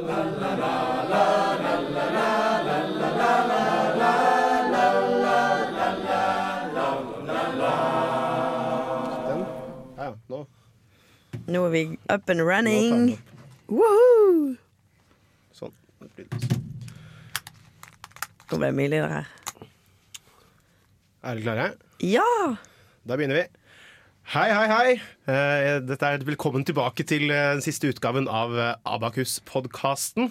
Nå. Er vi up and running. Woohoo! Sånn. Nå ble det mye lyder her. Er dere klare? Ja! Da begynner vi. Hei, hei, hei. Uh, Dette er Velkommen tilbake til eh, den siste utgaven av eh, Abakus-podkasten.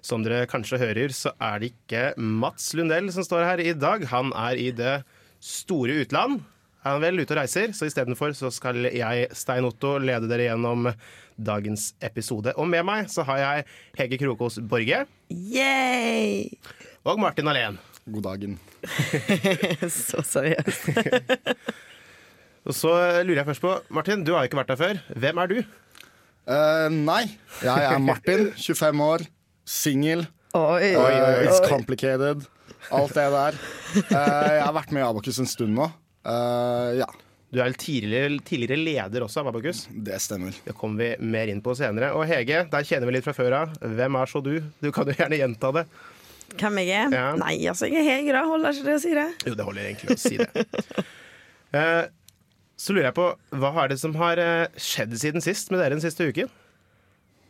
Som dere kanskje hører, så er det ikke Mats Lundell som står her i dag. Han er i det store utland. Er han vel ute og reiser, så istedenfor så skal jeg, Stein Otto, lede dere gjennom dagens episode. Og med meg så har jeg Hege Krokos Borge Yay! og Martin Alén. God dagen. Så seriøst. Og så lurer jeg først på, Martin, du har jo ikke vært der før. Hvem er du? Uh, nei, jeg er Martin, 25 år, singel. Uh, it's complicated. Alt det der. Uh, jeg har vært med i Abakus en stund nå. Eh, ja, Du er vel tidligere, tidligere leder også av Abakus. det stemmer. Det kommer vi mer inn på senere. Og Hege, der kjenner vi litt fra før av. Hvem er så du? Du kan jo gjerne gjenta det. Hvem jeg er? Ja. Nei, altså, jeg er Hege, da. Holder ikke det å si det? Jo, det holder egentlig å si det. Eh, så lurer jeg på, hva er det som har eh, skjedd siden sist med dere den siste uken?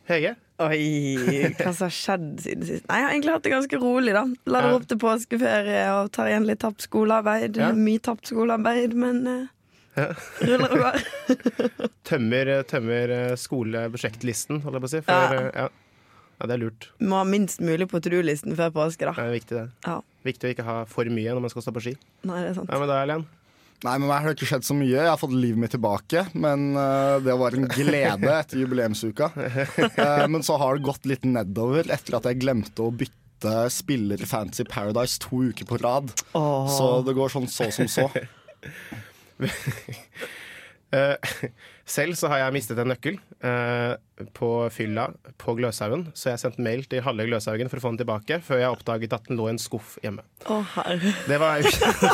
Hege? Oi, hva som har skjedd siden sist? Nei, Jeg har egentlig hatt det ganske rolig, da. Lader Ja. opp til påskeferie og tar igjen litt tapt skolearbeid. Ja. Mye tapt skolearbeid, men eh, Ja. ruller og går. Tømmer, tømmer skoleprosjektlisten, holdt jeg på å si. For, Ja. eh, ja. ja, det er lurt. Må ha minst mulig på to do-listen før påske, da. Det er viktig, det. Ja. Viktig å ikke ha for mye når man skal stå på ski. Nei, det er sant. Ja, men da, Elen? Nei, med meg har det ikke skjedd så mye. Jeg har fått livet mitt tilbake, men uh, det var en glede etter jubileumsuka. Uh, men så har det gått litt nedover etter at jeg glemte å bytte spiller i Fantasy Paradise to uker på rad. Oh. Så det går sånn så som så. Eh, selv så har jeg mistet en nøkkel eh, på fylla på Gløshaugen. Så jeg sendte mail til halve Gløshaugen for å få den tilbake, før jeg oppdaget at den lå i en skuff hjemme. Oh. Det var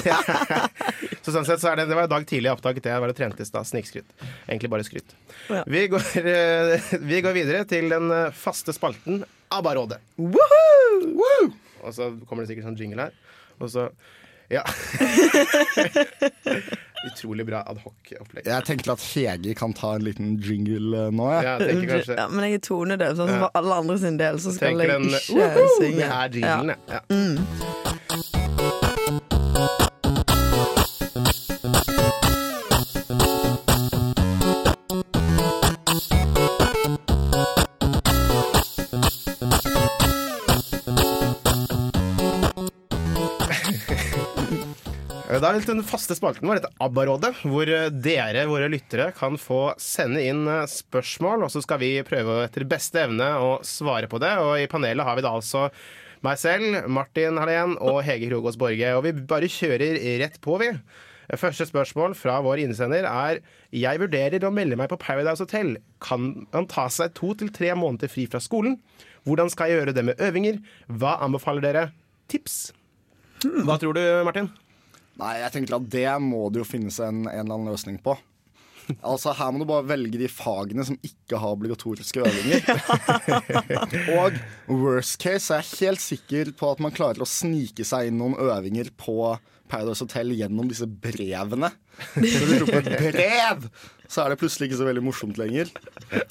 Så sånn sett så er det, det var en dag tidlig jeg oppdaget det. Jeg var og trente i stad. Snikskryt. Egentlig bare skryt. Ja. Vi, går, eh, vi går videre til den faste spalten ABBA-rådet. Og så kommer det sikkert sånn jingle her. Og så Ja. Utrolig bra adhoc-opplegg. Jeg tenkte at Hege kan ta en liten jingle eh, nå. Ja, jeg kanskje Ja, men jeg er tonedøv, sånn som for alle andre sin del, så skal jeg ikke synge. Det er jinglen, ja. ja. Da er den faste spalten vår, dette ABBA-rådet, hvor eh, dere, våre lyttere, kan få sende inn eh, spørsmål, og så skal vi prøve etter beste evne å svare på det. Og i panelet har vi da altså meg selv, Martin Hallén og Hege Krogås Borge. Og vi bare kjører rett på, vi. Første spørsmål fra vår innsender er Jeg vurderer å melde meg på Paradise Hotel. Kan man ta seg to til tre måneder fri fra skolen? Hvordan skal jeg gjøre det med øvinger? Hva anbefaler dere? Tips? Hva tror du, Martin? Nei, jeg tenker at det må det jo finnes en, en eller annen løsning på. Altså Her må du bare velge de fagene som ikke har obligatoriske øvinger. Og worst case er jeg helt sikker på at man klarer å snike seg inn noen øvinger på Paradise Hotel gjennom disse brevene. Når du roper brev, så er det plutselig ikke så veldig morsomt lenger.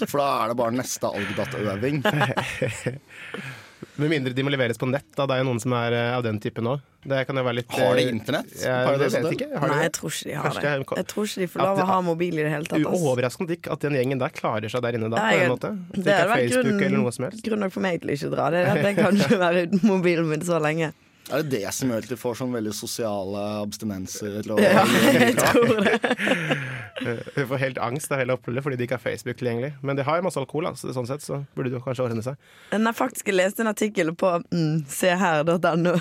For da er det bare neste Algdat-øving. Med mindre de må leveres på nett. Da. Det er jo noen som er eh, av den typen nå. Det kan jo være litt Har de internett? Ja, det vet jeg ikke. Har Nei, jeg tror ikke de har det. jeg- Jeg tror ikke de får lov å ha mobil i det hele tatt. ass. Overraskende ikke at den gjengen der klarer seg der inne da. Nei, på en måte. Det det hadde er vært Facebook grunn, grunn nok for meg til ikke å dra. Det er at jeg kan ikke være uten mobilen min så lenge. Er det det som gjør at de får sånn veldig sosiale abstinenser? Ja, jeg tror det. Du får helt angst av hele oppholdet fordi de ikke har Facebook tilgjengelig. Men de har masse alkohol, så det, sånn sett så burde det kanskje ordne seg. Nei, faktisk, jeg leste en artikkel på mm, seher.no.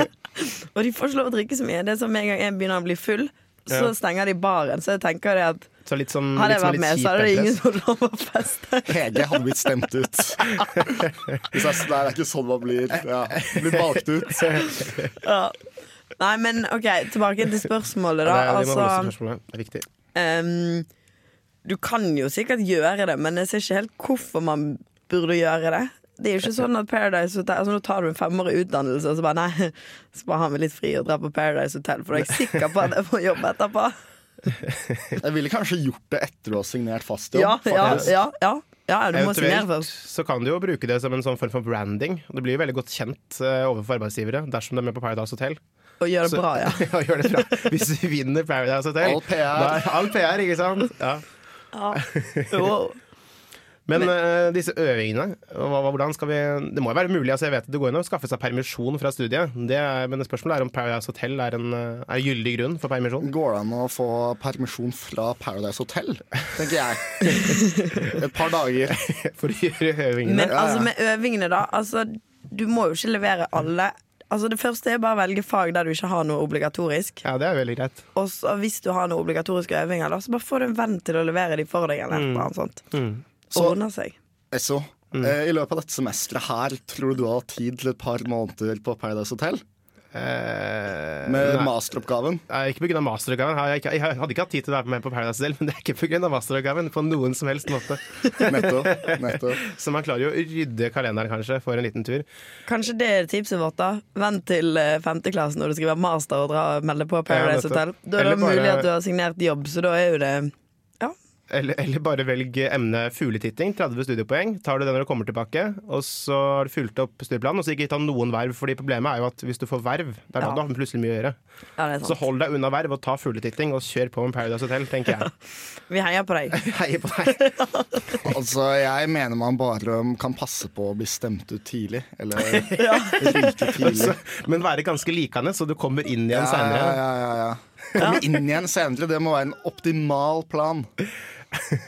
og de får ikke lov å drikke så mye. Det er som Med en gang jeg begynner å bli full, så Ja. stenger de baren. Så jeg tenker det at Så litt sånn, hadde jeg som vært litt med, så hadde det ingen fått lov å feste. Hege hadde blitt stemt ut. Hvis jeg, det er ikke sånn man blir. Ja, blir valgt ut. Ja. Nei, men OK, tilbake til spørsmålet, Ja, det, Altså, spørsmålet. Det er viktig. Um, du kan jo sikkert gjøre det, men jeg ser ikke helt hvorfor man burde gjøre det. det er jo ikke sånn at Paradise Hotel Altså Nå tar du en femårig utdannelse, og så bare nei, så bare har vi litt fri og drar på Paradise Hotel, for da er jeg sikker på at jeg får jobb etterpå. Jeg ville kanskje gjort det etter å ha signert fast jobb. Ja, ja, ja, ja, ja du må signere Eventuelt først. så kan du jo bruke det som en sånn form for branding. Du det blir jo veldig godt kjent eh, overfor arbeidsgivere dersom de er med på Paradise Hotel. Og gjør det Så- bra, ja. ja, gjør det bra. Hvis du vinner Paradise Hotel. All PR. Da all PR, ikke sant? Ja. ja. Jo. Men uh, disse øvingene, hva, hva- hvordan skal vi Det må jo være mulig. altså jeg vet at Det går inn å skaffe seg permisjon fra studiet. Det er, men spørsmålet er om Paradise Hotel er en eh, er gyldig grunn for permisjon. Går det an å få permisjon fra Paradise Hotel, tenker jeg. Et par dager. For å gjøre øvingene. Men altså med øvingene, da. Altså, du må jo ikke levere alle. Altså Det første er bare å velge fag der du ikke har noe obligatorisk. Ja, det er veldig greit. Og så hvis du har noen obligatoriske øvinger, da, så bare får du en venn til å levere de for deg. Eller mm. eller annet sånt. Mm. Så- Ordner seg. Esso, eh, i løpet av dette semesteret her, tror du du har tid til et par måneder på Paradise Hotel? Eh, Med nei. masteroppgaven? Nei, ikke pga. masteroppgaven. Jeg, jeg, jeg hadde ikke hatt tid til å være med på Paradise Hotel, men det er ikke pga. masteroppgaven på noen som helst måte. Nettopp. nettopp. Så man klarer jo å rydde kalenderen kanskje for en liten tur. Kanskje det er tipset vårt, da. Vent til eh, femteklassen når du skriver master og dra, melde på Paradise ja, Hotel. Da er det det mulig at du har signert jobb, så da er jo det. Eller, eller bare velg emnet fugletitting, 30 studiepoeng. Tar du det når du kommer tilbake, og så har du fulgt opp studieplanen, og så ikke ta noen verv. Fordi problemet er jo at hvis du får verv, det er da Ja. du har plutselig mye å gjøre. ja, Så hold deg unna verv og ta fugletitting, og kjør på med Paradise Hotel, tenker jeg. Vi heier på deg. Heier på deg. Altså, jeg mener man bare kan passe på å bli stemt ut tidlig. Eller ryke tidlig. Altså, men være ganske likende, så du kommer inn igjen Ja, seinere. ja, ja, ja, ja. Komme inn igjen senere, det må være en optimal plan.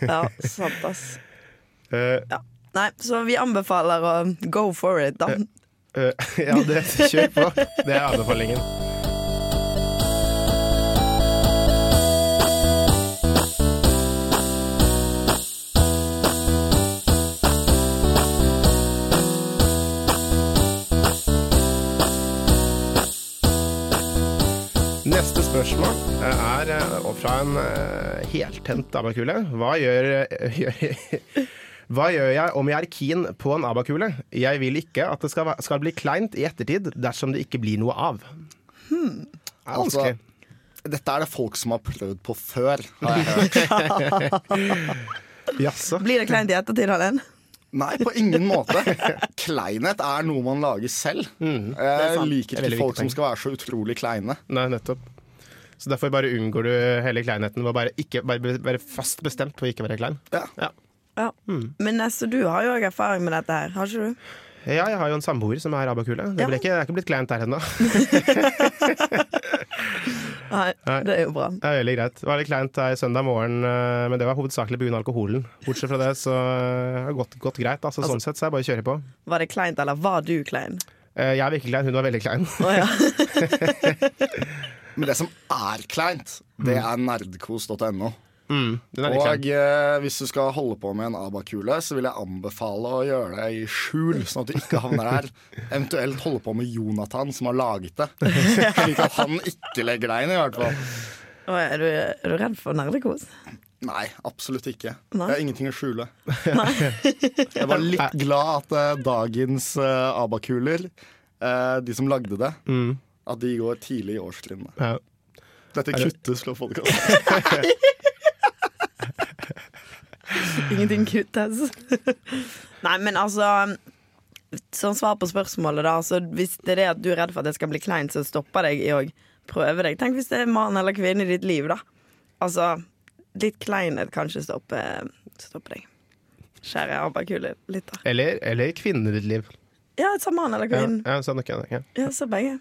Ja, sant, ass. Uh, Ja. Nei, så vi anbefaler å go for it, da. uh, ja, det, kjør på. Det er anbefalingen. Spørsmål er eh, fra en eh, heltent abakule. Hva gjør, gjør Hva gjør jeg om jeg er keen på en abakule? Jeg vil ikke at det skal, skal bli kleint i ettertid dersom det ikke blir noe av. Hmm. Det er Altså. Dette er det folk som har prøvd på før, har jeg hørt. Jaså? Blir det kleint i ettertid, Helen? Nei, på ingen måte. Kleinhet er noe man lager selv. Mm, Jeg liker er ikke folk som skal være så utrolig kleine. Nei, nettopp. Så derfor bare unngår du hele kleinheten ved å bare, være fast bestemt på å ikke være klein. Ja. Ja. Ja. Men altså, du har jo òg erfaring med dette her, har ikke du? Ja, jeg har jo en samboer som er abakule. Det, Ja. ble ikke, det er ikke blitt kleint der ennå. Nei, det er jo bra. Det er veldig greit. Det var litt kleint her søndag morgen, eh, men det var hovedsakelig pga. alkoholen. Bortsett fra det, så eh, har det gått, gått greit. Altså, sånn sett så er det bare å kjøre på. Var det kleint, eller var du klein? Eh, Jeg er virkelig klein, hun var veldig klein. Å ja. Men det som er kleint, det er nerdkos.no. Mm. Og eh, hvis du skal holde på med en abakule, så vil jeg anbefale å gjøre det i skjul, sånn at du ikke havner her. Eventuelt holde på med Jonathan, som har laget det. Slik at han ikke legger deg inn, i hvert fall. Er, du, er du redd for nerdekos? Nei, absolutt ikke. Nei. Jeg har ingenting å skjule. Jeg var litt glad at eh, dagens eh, abakuler, eh, de som lagde det, Mm, at de går tidlig i årstrinnet. ja. Dette det- kuttes fra podkasten. Ingenting kuttes. Nei, men altså Som svar på spørsmålet, da. Altså, hvis det er det at du er redd for at det skal bli kleint, så stopper deg i å prøve deg. Tenk hvis det er mann eller kvinne i ditt liv, da. Altså, litt kleinhet kanskje stopper, stopper deg. Skjærer jeg abakule litt, da. Eller, eller kvinnen i ditt liv. Ja, sa mann eller kvinne. ja, sånn, ok, ok. Ja, så begge.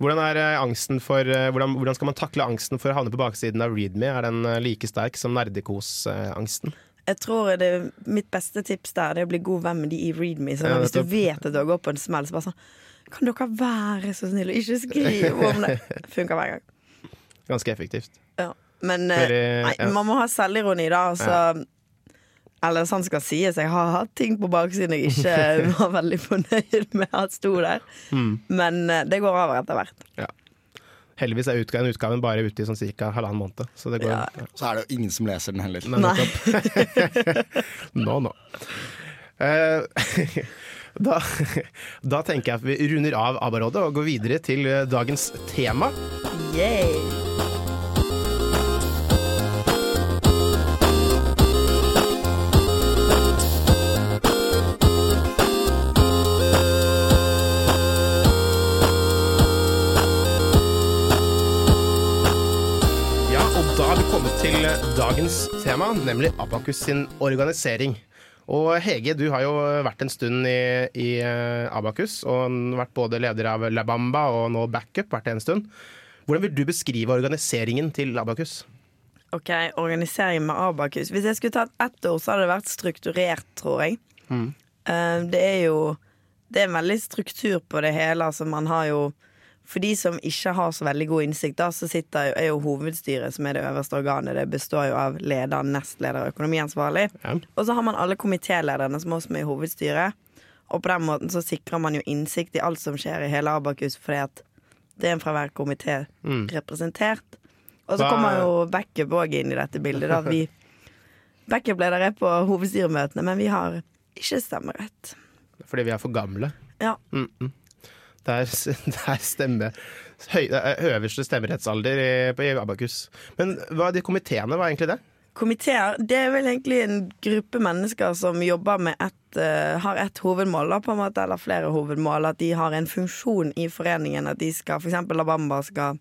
Hvordan, eh, angsten for, eh, hvordan, hvordan skal man takle angsten for å havne på baksiden av Readme? Er den eh, like sterk som nerdekos-angsten? Jeg tror det mitt beste tips der er å bli god venn med de i Readme. Sånn, Ja, hvis du vet at du har gått på en smell, så bare sånn Kan dere være så snill og ikke skrive om det? Funker hver gang. Ganske effektivt. Ja. Men Fordi, nei, ja. man må ha selvironi, da. Så, Eller sånn skal sies, jeg har hatt ting på baksiden jeg ikke var veldig fornøyd med at sto der. Mm. Men eh, det går over etter hvert. Heldigvis er utgaven, utgaven bare ute i sånn ca. halvannen måned. Så det går Ja. Så er det jo ingen som leser den heller. Nei, Nei. nettopp. No, nå. Eh, da, da tenker jeg at vi runder av ABBA-rådet og går videre til eh, dagens tema. Yay. Tema, nemlig Abakus sin organisering. Og Hege, du har jo vært en stund i, i eh, Abakus, og vært både leder av La Bamba og nå Backup vært en stund. Hvordan vil du beskrive organiseringen til Abakus? Ok, organisering med Abakus. Hvis jeg skulle tatt ett ord, så hadde det vært strukturert, tror jeg. Mm. Det er jo Det er en veldig struktur på det hele. Altså man har jo For de som ikke har så veldig god innsikt, da, så sitter er jo hovedstyret, som er det øverste organet, det består jo av leder, nestleder og økonomiansvarlig. Ja. Og så har man alle komitélederne som også er i hovedstyret. Og på den måten så sikrer man jo innsikt i alt som skjer i hele Abakus, fordi at det er en fra hver komité representert. Og så kommer jo backup òg inn i dette bildet. Da. Vi Backup-ledere er på hovedstyremøtene, men vi har ikke stemmerett. Fordi vi er for gamle. Ja. Mm er, det der stemmer høy, er øverste stemmerettsalder i, på i Abakus. Men hva er de komiteene? Hva er egentlig det? Komiteer det er vel egentlig en gruppe mennesker som jobber med ett eh, har ett hovedmål, da, på en måte, eller flere hovedmål. At de har en funksjon i foreningen. At de skal, for eksempel La Bamba skal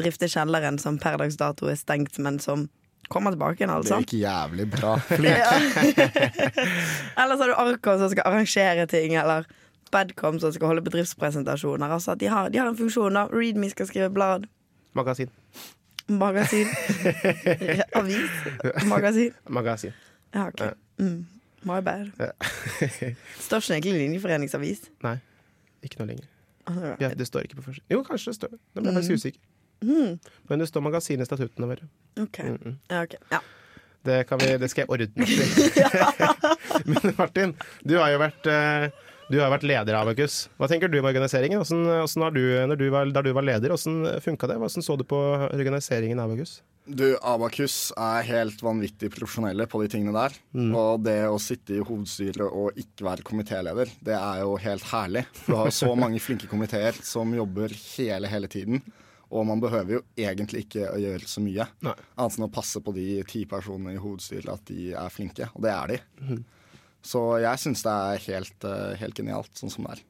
drifte kjelleren som per dags dato er stengt, men som kommer tilbake igjen, Det altså. gikk jævlig bra. Eller så har du Arko som skal arrangere ting, eller Badcom som skal holde bedriftspresentasjoner. Altså, de, har, de har en funksjon. da Readme skal skrive blad. Magasin. Magasin. Avis. Magasin. Magasin. Ja, ok. Mm. My bad. Står ikke egentlig linjeforeningsavis? Nei, ikke noe lenger. Ja, det står ikke på forsiden. Jo, kanskje det står. Nå ble jeg faktisk usikker. Men det står magasin i statuttene våre. Ok. Ja, ok. Ja. Det, kan vi, det skal jeg ordne opp i. Men Martin, du har jo vært, eh, du har vært leder av Abakus. Hva tenker du om organiseringen? Hvordan, hvordan du, du var, da du var leder, hvordan funka det? Hvordan så du på organiseringen av Abakus? Du, Abakus er helt vanvittig profesjonelle på de tingene der. Og det å sitte i hovedstyret og ikke være komitéleder, det er jo helt herlig. For du har så mange flinke komiteer som jobber hele, hele tiden. Og man behøver jo egentlig ikke å gjøre så mye. Nei. Annet enn å passe på de ti personene i hovedstyret, at de er flinke. Og det er de. Så jeg syns det er helt, eh, helt genialt sånn som det er.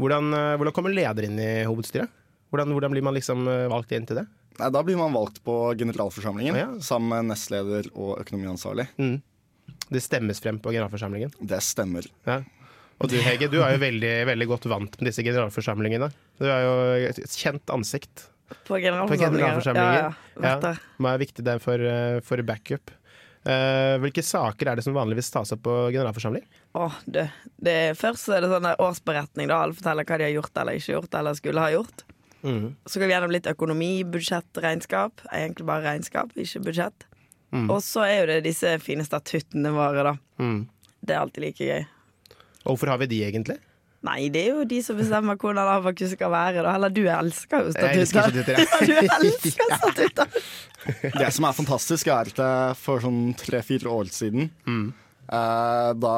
Hvordan, eh, hvordan kommer leder inn i hovedstyret? Hvordan, hvordan blir man liksom eh, valgt inn til det? Nei, da blir man valgt på generalforsamlingen ah, ja. sammen med nestleder og økonomiansvarlig. Det stemmes frem på generalforsamlingen. Det stemmer. Ja. Og du Hege, du er jo veldig, veldig godt vant med disse generalforsamlingene. Du er jo et kjent ansikt På på generalforsamlinger. Ja, ja. Hva er viktig der for, for backup? Eh, hvilke saker er det som vanligvis tas opp på generalforsamling? Åh, du. det, først er det sånn årsberetning. Da. Alle forteller hva de har gjort eller ikke gjort eller skulle ha gjort. Så går vi gjennom litt økonomi, budsjett, regnskap. Egentlig bare regnskap, ikke budsjett. Og så er jo det disse fine statuttene våre, da. Mm. Det er alltid like gøy. Og hvorfor har vi de, egentlig? Nei, det er jo de som bestemmer hvordan Abakus skal være. Da. Eller du elsker jo Jeg elsker statutter. Ja, du elsker statutter. Det som er fantastisk, er at eh, for sånn tre-fire år siden, eh, da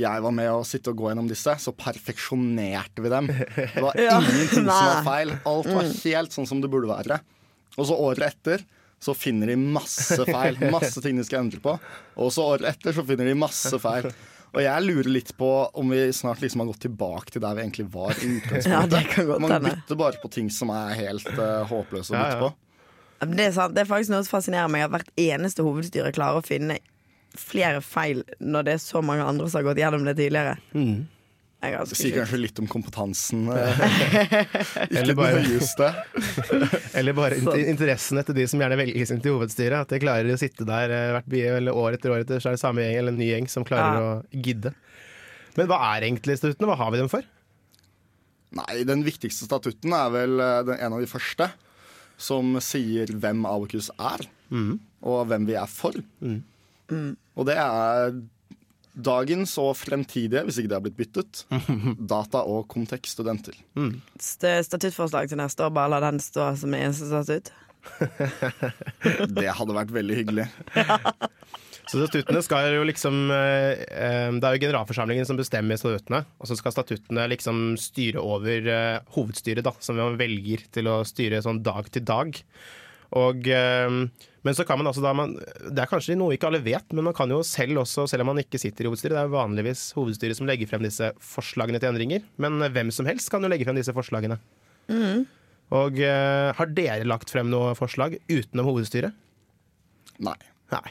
jeg var med å sitte og gå gjennom disse, så perfeksjonerte vi dem. Det var Ja. ingenting som var feil. Alt var helt sånn som det burde være. Og så året etter så finner de masse feil. Masse ting de skal endre på. Og så året etter så finner de masse feil. Og jeg lurer litt på om vi snart liksom har gått tilbake til der vi egentlig var i utgangspunktet. Ja, det kan godt Man bytter bare på ting som er helt uh, håpløse å Ja, bytte på. Ja, Det er sant, det er faktisk noe som fascinerer meg, at hvert eneste hovedstyre klarer å finne flere feil når det er så mange andre som har gått gjennom det tidligere. Mm. Det er sier kanskje litt om kompetansen. eh, Eller bare, eller bare in- interessene til de som gjerne velges inn til hovedstyret. At de klarer å sitte der eh, hvert by, eller år etter år etter, så er det samme gjeng eller en ny gjeng som klarer Ja. å gidde. Men hva er egentlig statuttene? Hva har vi dem for? Nei, den viktigste statutten er vel eh, den, en av de første. Som sier hvem Abokus er, og hvem vi er for. Og det er dagens og fremtidige, hvis ikke det har blitt byttet, data- og kontekststudenter. Mm. Statuttforslag til neste år, bare la den stå som eneste statutt. Det hadde vært veldig hyggelig. Så statuttene skal jo liksom eh, eh, Det er jo generalforsamlingen som bestemmer statuttene, og så skal statuttene liksom styre over eh, hovedstyret, da, som man velger til å styre sånn dag til dag. Og, eh, men så kan man altså da man, Det er kanskje noe ikke alle vet, men man kan jo selv også, selv om man ikke sitter i hovedstyret, det er vanligvis hovedstyret som legger frem disse forslagene til endringer, men hvem som helst kan jo legge frem disse forslagene. Og uh, har dere lagt frem noe forslag utenom hovedstyret? Nei. Nei.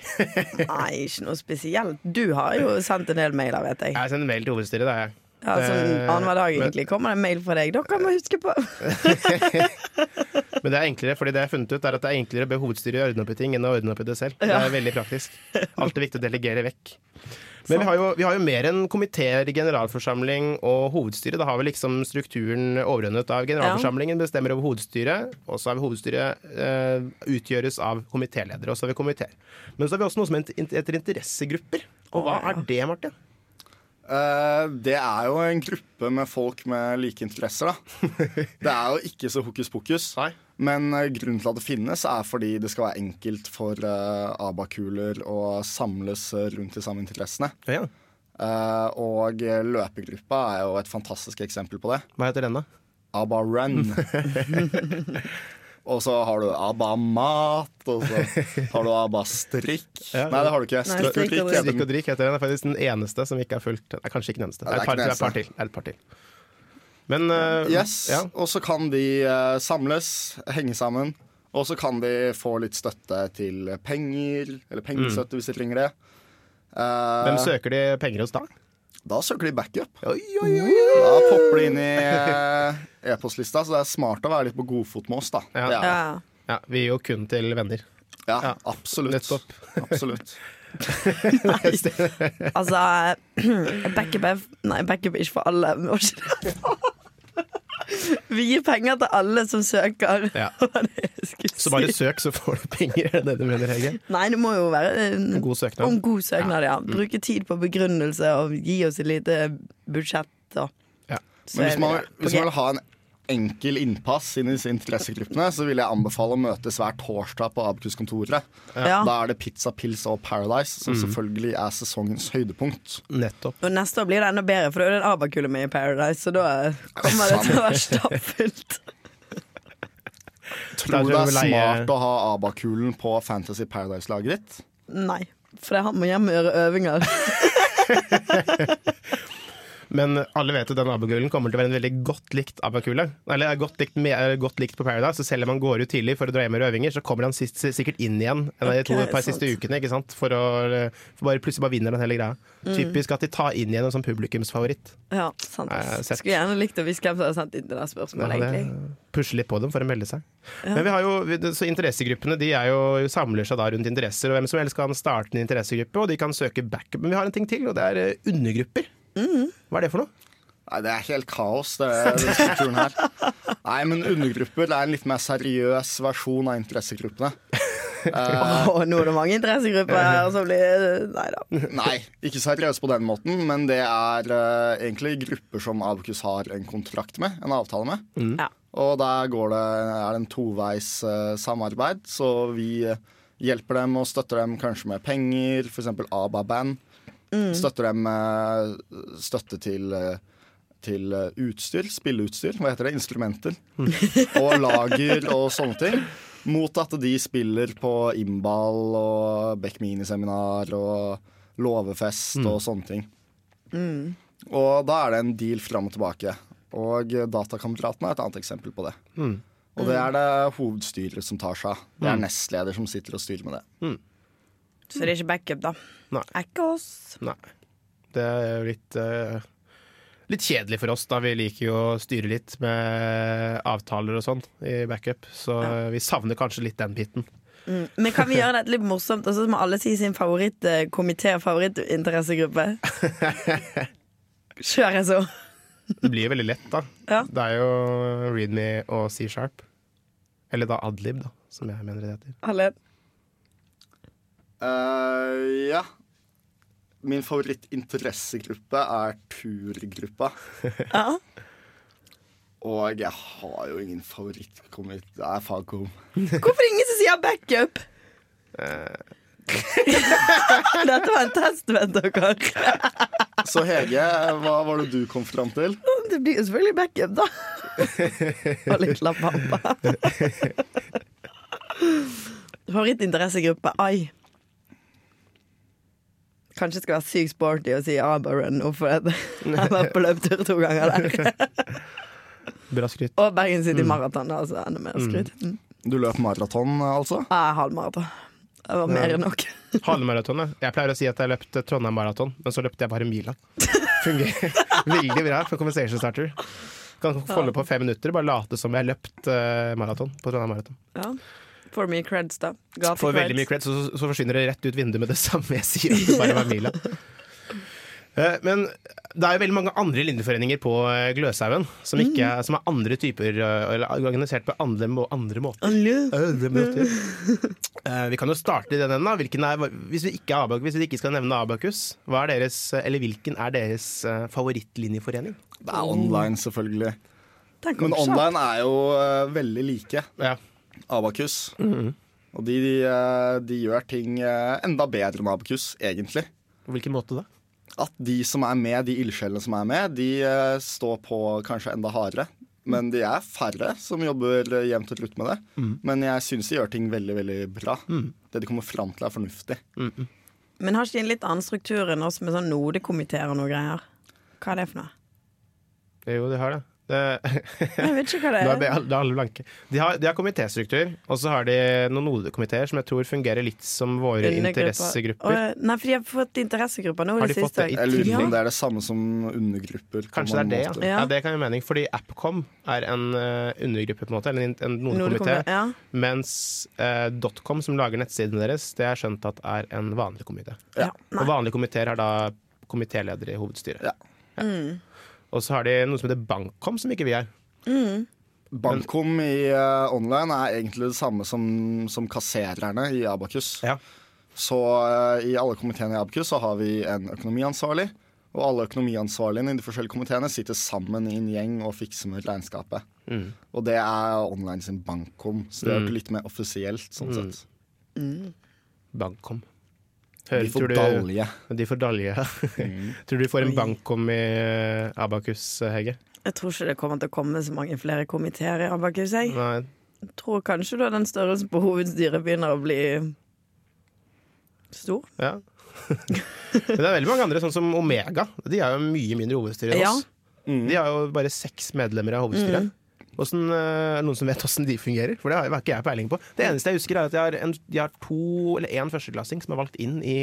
Nei, ikke noe spesielt. Du har jo sendt en del mailer, vet jeg. Jeg har sendt en mail til hovedstyret, det er jeg. Ja, sånn Annenhver dag egentlig kommer det en mail fra deg. Dere må huske på Men det er enklere, fordi det jeg har funnet ut er at det er enklere å be hovedstyret ordne opp i ting enn å ordne opp i det selv. Det er veldig praktisk. Alt er viktig å delegere vekk. Men vi har, jo, vi har jo mer enn komiteer, generalforsamling og hovedstyre. Da har vi liksom strukturen overordnet av generalforsamlingen, bestemmer over hovedstyret. Og så har vi hovedstyret eh, utgjøres av komitéledere, og så har vi komiteer. Men så har vi også noe som heter interessegrupper. Og hva er det, Martin? Eh, det er jo en gruppe med folk med like interesser, da. Det er jo ikke så hokus pokus. Nei. Men eh, grunnen til at det finnes, er fordi det skal være enkelt for uh, abakuler å samles rundt de samme interessene. Ja. Uh, og løpegruppa er jo et fantastisk eksempel på det. Hva heter den, da? ABBA Run. og så har du ABBA Mat, og så har du ABBA Strikk. Ja. Nei, det har du ikke. Nei, Strikk og strikk og. Strikk og drikk heter den. Det er faktisk den eneste som ikke er fulgt. Nei, kanskje ikke den eneste. Det er et par, det er er et par til. Det er et par til. Men uh, Yes, ja. Og så kan de uh, samles, henge sammen. Og så kan de få litt støtte til penger, eller pengestøtte hvis de trenger det. Uh, Hvem søker de penger hos da? Da søker de backup. Oi, oi, oi. Da popper de inn i eh, e-postlista, så det er smart å være litt på godfot med oss, da. Ja. Det er, det. Ja. Ja, vi gir jo kun til venner. ja, Ja, absolutt. nettopp. absolutt. Altså Backup er Nei, backup er ikke for alle. men. Vi gir penger til alle som søker. Ja. Så bare søk, så får du penger. Er det det du mener, Hege? Nei, det må jo være en, En god søknad. om god søknad, ja. Bruke tid på begrunnelse og gi oss et lite budsjett. Og. Ja. Men hvis man, hvis man vil ha en enkel innpass inn i disse interessegruppene, så vil jeg anbefale å møtes hver torsdag på Abakus-kontoret. Ja. Da er det Pizza, Pils og Paradise, som selvfølgelig er sesongens høydepunkt. Nettopp. Og neste år blir det enda bedre, for da er det en abakule med i Paradise, så da kommer det til å være stappfullt. Tror du det er smart å ha Abakulen på Fantasy Paradise-laget ditt? Nei, for det har med gjøre øvinger. Men alle vet at den abakulen kommer til å være en veldig godt likt abakule. Eller er godt likt, med, godt likt på Paradise, så selv om han går ut tidlig for å dra hjem og gjøre øvinger, så kommer han sist, sikkert inn igjen de to par sant. siste ukene. ikke sant? For å for bare plutselig bare vinner den hele greia. Mm. Typisk at de tar inn igjen en sånn publikumsfavoritt. Ja, sant. Sett. Skulle gjerne likt å visst hvem som hadde sendt inn det der spørsmålet, Ja, egentlig. Pusle litt på dem for å melde seg. Men vi har jo, så interessegruppene de er jo, samler seg da rundt interesser, og hvem som helst kan starte en interessegruppe, og de kan søke backup. Men vi har en ting til, og det er eh, undergrupper. Mm. Hva er det for noe? Nei, det er helt kaos, det, den strukturen her. Nei, men undergrupper det er en litt mer seriøs versjon av interessegruppene. Å, nå er det mange interessegrupper her som blir Nei da. Nei, ikke seriøs på den måten, men det er eh, egentlig grupper som Abokus har en kontrakt med, en avtale med. Ja. Og der går det, er det en toveis eh, samarbeid, så vi eh, hjelper dem og støtter dem kanskje med penger, f.eks. ABA-band. Støtter dem støtte til, til utstyr, spilleutstyr, hva heter det, instrumenter. Og lager og sånne ting. Mot at de spiller på Imbal og Beck Mini-seminar og låvefest og sånne ting. Og da er det en deal fram og tilbake. Og Datakameratene er et annet eksempel på det. Og det er det hovedstyret som tar seg av. Det er nestleder som sitter og styrer med det. Så det er ikke backup, da. Nei. Er ikke oss. Nei. Det er jo litt uh, Litt kjedelig for oss, da. Vi liker jo å styre litt med avtaler og sånn i backup. Så vi savner kanskje litt den biten. Men kan vi gjøre dette litt morsomt, og så må alle si sin favorittkomité og favorittinteressegruppe? Kjør så. Det blir jo veldig lett, da. Ja. Det er jo Readme og C-sharp. Eller da Adlib, da, som jeg mener det heter. Alle. Eh, ja. Min favorittinteressegruppe er turgruppa. Ja. Og jeg har jo ingen favorittkomité. Det er fagkom. Hvorfor ingen som sier backup? Dette var en test, vet dere. Så Hege, hva var det du kom fram til? Det blir jo selvfølgelig backup, da. Og litt La Bamba. Favorittinteressegruppe ai. Kanskje skal være sykt sporty og si ABBA-run nå, for jeg har vært på løpetur to ganger der. Bra skryt. Og Bergen City Marathon, altså enda mer skryt. Mm. Du løp maraton, altså? Ja, halvmaraton. Det var mer enn nok. Halvmaraton, ja. Jeg pleier å si at jeg løpte Trondheim Maraton, men så løpte jeg bare mila. Fungerer veldig bra for conversation starter. Kan folde på fem minutter, bare late som jeg har løpt uh, maraton på Trondheim Maraton. Ja. Får mye creds, da. Gav Får veldig mye creds. cred, så, så forsvinner det rett ut vinduet med det samme jeg sier. At det bare var mila. Eh, Men det er jo veldig mange andre linjeforeninger på eh, Gløshaugen som, ikke, er- som er andre typer, eh, eller er organisert på andre, må- andre måter. Andre måter. Eh, Vi kan jo starte i den enden. Hvilken er, hvis, vi ikke er Abakus, hvis vi ikke skal nevne Abakus, hva er deres, eller hvilken er deres favorittlinjeforening? Det er online, selvfølgelig. Men online er jo veldig like Ja. Abakus. Og de, de, de gjør ting eh, enda bedre enn Abakus, egentlig. På hvilken måte da? At de som er med, de ildsjelene som er med, de eh, står på kanskje enda hardere. Men de er færre som jobber eh, jevnt og trutt med det. Men jeg syns de gjør ting veldig veldig bra. Det de kommer fram til, er fornuftig. Men har ikke de en litt annen struktur enn oss med sånn nodekomiteer og noe greier? Hva er det for noe? Jo, de har det. Det Jeg vet ikke hva det er det er alle blanke. De har, de har komitéstruktur, og så har de noen hovedkomiteer som jeg tror fungerer litt som våre interessegrupper. Og, Nei, for de har fått interessegrupper nå i Har det de fått siste. Jeg lurer på om det er det samme som undergrupper. Kanskje det er det, ja. ja. Ja. Det kan gi mening, fordi Appcom er en eh, undergruppe, på en måte, eller en, en nodekomité. Ja. Mens eh, Dotcom, som lager nettsiden deres, det er skjønt at er en vanlig komité. Ja. Og vanlige komiteer har da komitéleder i hovedstyret. Ja. Og så har de noe som heter Bankkom, som ikke vi er. Bankkom i uh, online er egentlig det samme som, som kassererne i Abakus. Ja. Så uh, i alle komiteene i Abakus så har vi en økonomiansvarlig. Og alle økonomiansvarligene i de forskjellige komiteene sitter sammen i en gjeng og fikser med regnskapet. Mm. Og det er online sin Bankkom, så det er jo litt mer offisielt. sånn Mm. sett. Bankkom. De får du- dalje. De får dalje. Tror du de får en Bankkom i Abakus, Hege? Jeg tror ikke det kommer til å komme så mange flere komiteer i Abakus. Jeg Nei. tror kanskje da den størrelsen på hovedstyret begynner å bli stor. Ja. Men det er veldig mange andre, sånn som Omega. De er jo mye mindre hovedstyre enn Ja. oss. De har jo bare seks medlemmer av hovedstyret. Hvordan, eh, er det noen som vet hvordan de fungerer? For det har, ikke jeg peiling på. Det eneste jeg husker, er at de har, en, de har to eller én førsteklassing som er valgt inn i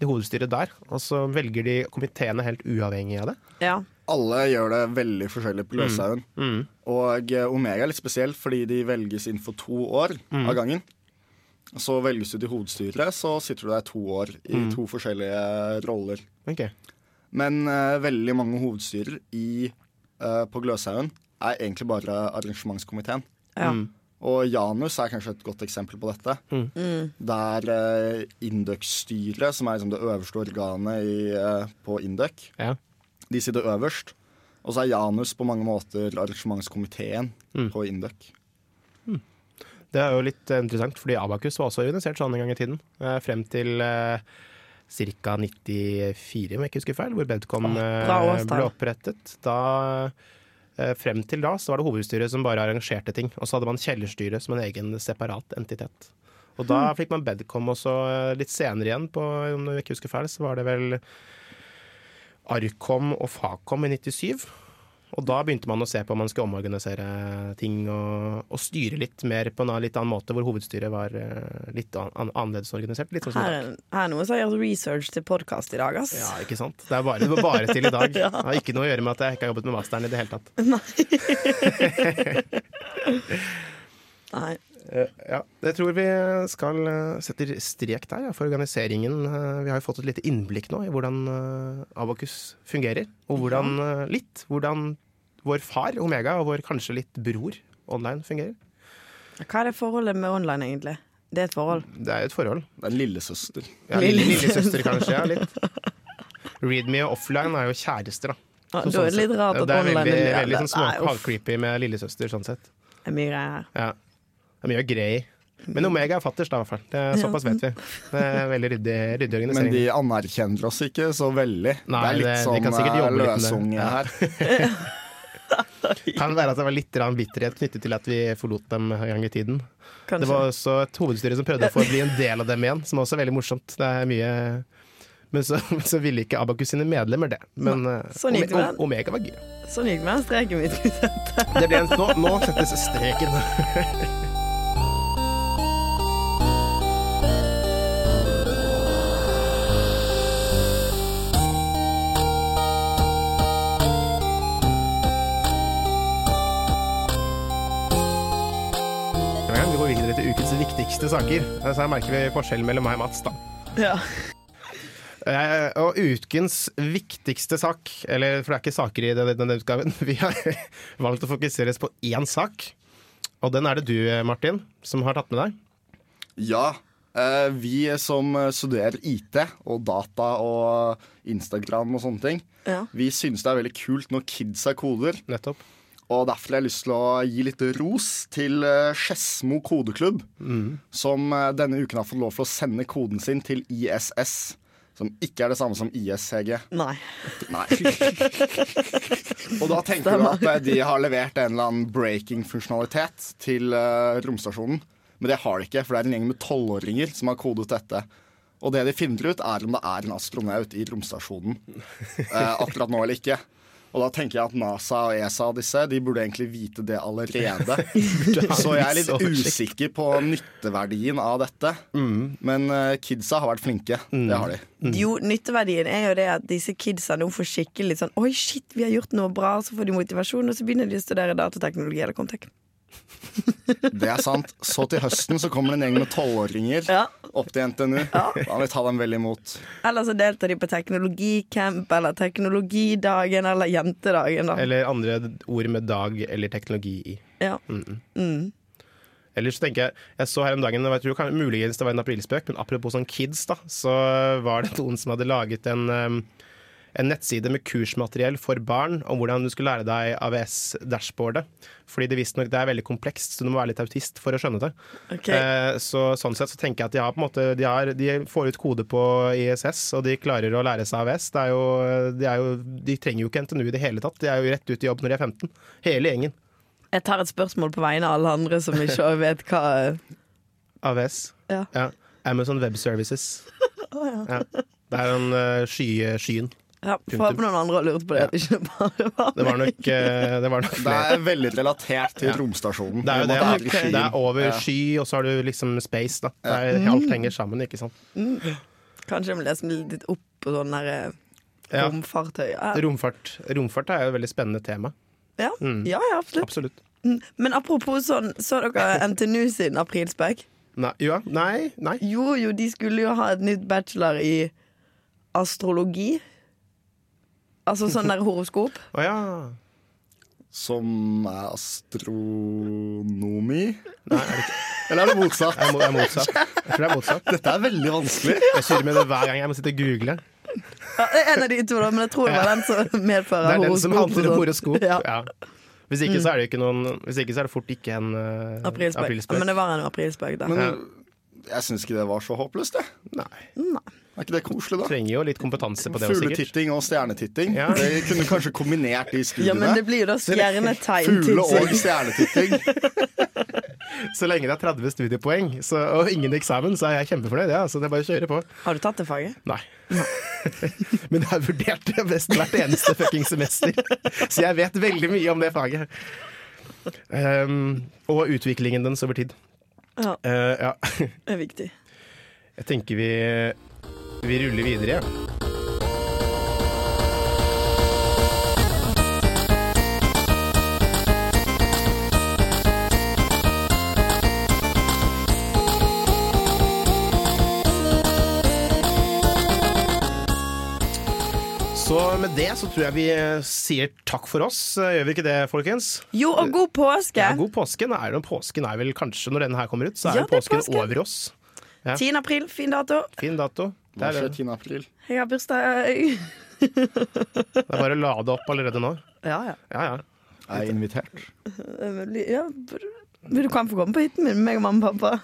det hovedstyret der. Og så velger de komiteene helt uavhengig av det. Ja. Alle gjør det veldig forskjellig på Løshaugen. Mm. Og eh, Omega er litt spesielt fordi de velges inn for to år Mm. av gangen. Så velges du til hovedstyret, så sitter du der to år i Mm. to forskjellige roller. Okay. Men uh, veldig mange hovedstyrer i, uh, på Gløshaugen er egentlig bare arrangementskomiteen. ja. Mm. Og Janus er kanskje et godt eksempel på dette. Mm. Der uh, Induc-styret, som er liksom det øverste organet i, uh, på Induc, Ja. de sitter øverst. Og så er Janus på mange måter arrangementskomiteen Mm. på Induc. Det er jo litt eh, interessant, fordi Abakus var også organisert sånn en gang i tiden. Uh, frem til eh, ca. 94, om jeg ikke husker feil, hvor Bedcom eh, ble opprettet. Da, eh, frem til da så var det hovedstyret som bare arrangerte ting. Og så hadde man kjellerstyret som en egen separat entitet. Og da fikk man Bedcom også eh, litt senere igjen, på, om jeg ikke husker feil, så var det vel Arkom og Fakom i 97. Og da begynte man å se på om man skulle omorganisere ting og, og styre litt mer på en litt annen måte, hvor hovedstyret var eh, litt an an annerledes organisert. Litt sånn Her, er- her er noe som har gjort research til podkast i dag, ass. Ja, ikke sant? Det, er bare, det var bare til i dag. Det har ikke noe å gjøre med at jeg ikke har jobbet med masteren i det hele tatt. Nei. Nei. ja, jeg tror vi skal eh, sette strek der ja, for organiseringen. Eh, vi har jo fått et lite innblikk nå i hvordan Abakus fungerer. Og hvordan, eh, litt hvordan vår far Omega og vår kanskje litt bror online fungerer. Hva er det forholdet med online, egentlig? Det er et forhold. Det er et forhold. Det er en lillesøster. Ja, lille, lillesøster kanskje, ja, litt. Readme og offline er jo kjærester, da. Ja, Så da er det litt rart at online er Det veldig, er veldig sånn uff. halvcreepy med lillesøster, sånn sett. Det er mye greier her. Ja. Det er mye greier. Men Omega er fatters, da, i hvert fall. Det er, såpass vet vi. Det er veldig ryddig, ryddig Men de anerkjenner oss ikke så veldig. Nei, det er litt det- de sånn eh, løsunge her. Kan være at det var litt bitterhet knyttet til at vi forlot dem en gang i tiden. Kanskje. Det var også et hovedstyre som prøvde å få bli en del av dem igjen, som også er veldig morsomt. Det er mye Men så, så ville ikke Abakus sine medlemmer det. Men eh, sånn gikk Ome- Omega var gøy. Sånn gikk det med streken min. nå, nå settes streken. videre til ukens viktigste saker. Så her merker vi forskjellen mellom meg og Mats. da. Ja. Eh, og ukens viktigste sak, eller for det er ikke saker i denne, denne utgaven, vi har valgt å fokusere på én sak. Og den er det du, Martin, som har tatt med deg. Ja, eh, vi som studerer IT og data og Instagram og sånne ting, Ja. vi synes det er veldig kult når kids har koder. Nettopp. Og derfor har jeg lyst til å gi litt ros til eh, Skedsmo kodeklubb, som eh, denne uken har fått lov til å sende koden sin til ISS. Som ikke er det samme som ISCG. Nei. Nei. og da tenker du at eh, de har levert en eller annen breaking-funksjonalitet til romstasjonen. Men det har de ikke, for det er en gjeng med tolvåringer som har kodet dette. Og det de finner ut, er om det er en astronaut i romstasjonen eh, akkurat nå eller ikke. Og da tenker jeg at NASA og ESA og disse De burde egentlig vite det allerede. Så jeg er litt usikker på nytteverdien av dette. Men eh, kidsa har vært flinke. Det har de. Jo, nytteverdien er jo det at disse kidsa nå får skikkelig sånn Oi, shit, vi har gjort noe bra. Så får de motivasjon, og så begynner de å studere datateknologi eller Comtech. Det er sant. Så til høsten så kommer det en gjeng med tolvåringer Ja. opp til NTNU. Da vil vi ta dem vel imot. Eller så deltar de på teknologicamp eller teknologidagen eller jentedagen. da Eller andre ord med dag eller teknologi i. Ja. Eller så tenker Jeg jeg så her om dagen, og jeg tror kan, muligens det var en aprilspøk, men apropos sånn kids, da, så var det noen som hadde laget en, um, en nettside med kursmateriell for barn om hvordan du skulle lære deg AVS-dashboardet. Fordi det visstnok det er veldig komplekst, så du må være litt autist for å skjønne det. Ok. Eh, så sånn sett så tenker jeg at de har på en måte De, har, de får ut kode på ISS, og de klarer å lære seg AVS. Det er jo, de, er jo, de trenger jo ikke NTNU i det hele tatt. De er jo rett ut i jobb når de er 15. Hele gjengen. Jeg tar et spørsmål på vegne av alle andre som ikke vet hva AVS. Ja. Amazon Web Services. ja. Det er den uh, sky, skyen. Ja, Får håpe noen andre har lurt på det. Ja. ikke bare Det var nok, eh, det var nok Det er veldig relatert til romstasjonen. Det er det. er. Det er over sky, og så har du liksom space. da det er, Alt henger sammen, ikke sant. Kanskje jeg må lese litt opp på sånn der, eh, romfartøy. Ja. Romfart, romfart er jo et veldig spennende tema. Ja. ja, ja, absolutt. Absolutt. Mm. Men apropos sånn, så dere NTNU sin aprilspøk? Nei, ja, nei, nei. Jo, jo, de skulle jo ha et nytt bachelor i astrologi. Altså sånn der horoskop. Å ja. Som er astronomi. Nei, er det ikke Eller er det motsatt? Jeg, må, jeg er motsatt. Jeg tror det er motsatt. Dette er veldig vanskelig. Jeg kjører med det hver gang jeg må sitte og google. Ja, det er en av de to, da, men jeg tror det var den som medfører horoskop. Det er den som handler om horoskop. Ja. Ja. Hvis ikke så er det ikke noen Hvis ikke så er det fort ikke en uh, Aprilspøk. Ja, men det var en aprilspøk, da. Men jeg syns ikke det var så håpløst, det. Nei. Nei. Er ikke det koselig, da? Trenger jo litt kompetanse på det også, sikkert. Fugletitting og stjernetitting. Ja. Det kunne kanskje kombinert de ja, men det blir jo da stjernetegn. Fugle- og stjernetitting. Så lenge det er 30 studiepoeng så, og ingen eksamen, så er jeg kjempefornøyd. Ja, så det er bare å kjøre på. Har du tatt det faget? Nei. Men jeg har vurdert det best hvert eneste fucking semester. Så jeg vet veldig mye om det faget. Um, og utviklingen dens over tid. Ja, Uh, ja. det er viktig. Jeg tenker vi, vi ruller videre. Så med det så tror jeg vi eh, sier takk for oss. Eh, Gjør vi ikke det, folkens? Jo, og god påske! Ja, god påske. Nå er det, påsken er vel kanskje, når denne her kommer ut, så er Ja, påsken påske. over oss. Ja. 10. april, fin dato. Fin dato. Det er, det. 10. april? Jeg har bursdag. det er bare å lade opp allerede nå. Ja, ja. Ja, ja. Er invitert? ja. Du kan få komme på hytten min med meg og mamma og pappa.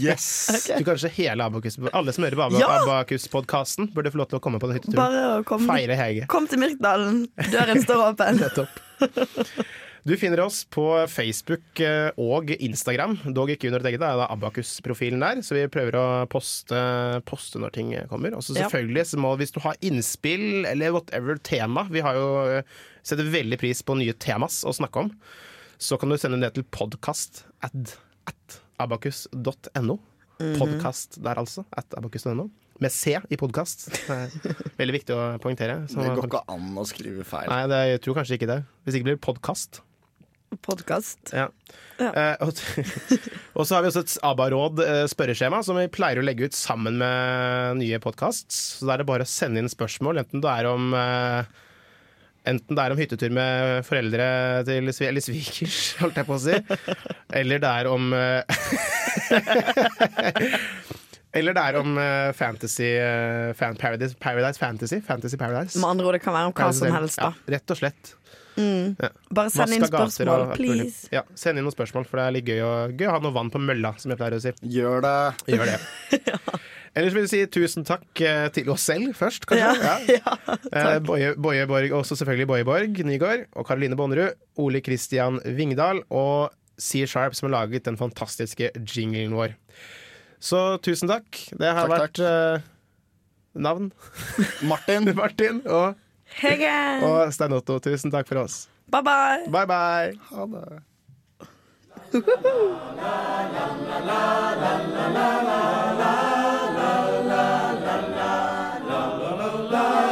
Yes! Du kanskje hele Abakus Alle som hører på Ja! Abakus-podkasten, burde få lov til å komme på den hytteturen. Bare å komme Feire Hege. Kom til Myrkdalen. Døren står åpen. Nettopp. Du finner oss på Facebook eh, og Instagram, dog ikke under et eget. Det er da Abakus-profilen der, så vi prøver å poste, poste når ting kommer. Og så selvfølgelig, så må, hvis du har innspill eller whatever tema Vi har jo eh, setter veldig pris på nye temas å snakke om. Så kan du sende det til podkast at, at abakus.no. Mhm. Podkast der, altså. At abakus.no. Med C i podkast. Veldig viktig å poengtere. Det går ikke an å skrive feil. Nei, det, jeg tror kanskje ikke det. Hvis ikke blir det podkast. Podkast. Ja. Ja. Eh, og, og så har vi også et ABBA-råd eh, spørreskjema som vi pleier å legge ut sammen med nye podkast. Så da er det bare å sende inn spørsmål, enten det er om eh, Enten det er om hyttetur med foreldre til eller svigers, holdt jeg på å si. Eller det er om eh, Eller det er om eh, fantasy eh, fan, Paradise, Paradise Fantasy. Fantasy Paradise. Med andre ord, det kan være om hva som helst, da. Ja, rett og slett. Bare send inn spørsmål, og please. Ja, send inn noen spørsmål, for det er litt gøy å, gøy å ha noe vann på mølla, som jeg pleier å si. Gjør det. Gjør det. Ellers vil jeg si tusen takk eh, til oss selv først, kanskje. Ja, Ja. Eh, Boje, Boje Borg, også selvfølgelig Boje Borg Nygaard, og Karoline Bonnerud, Ole Kristian Vingdal og C Sharp, som har laget den fantastiske jinglen vår. Så tusen takk. Det har Takk, vært eh, navn Martin. Martin og, Hegen. Og Stein Otto, tusen takk for oss. Bye bye. bye, bye. Ha det. la la la la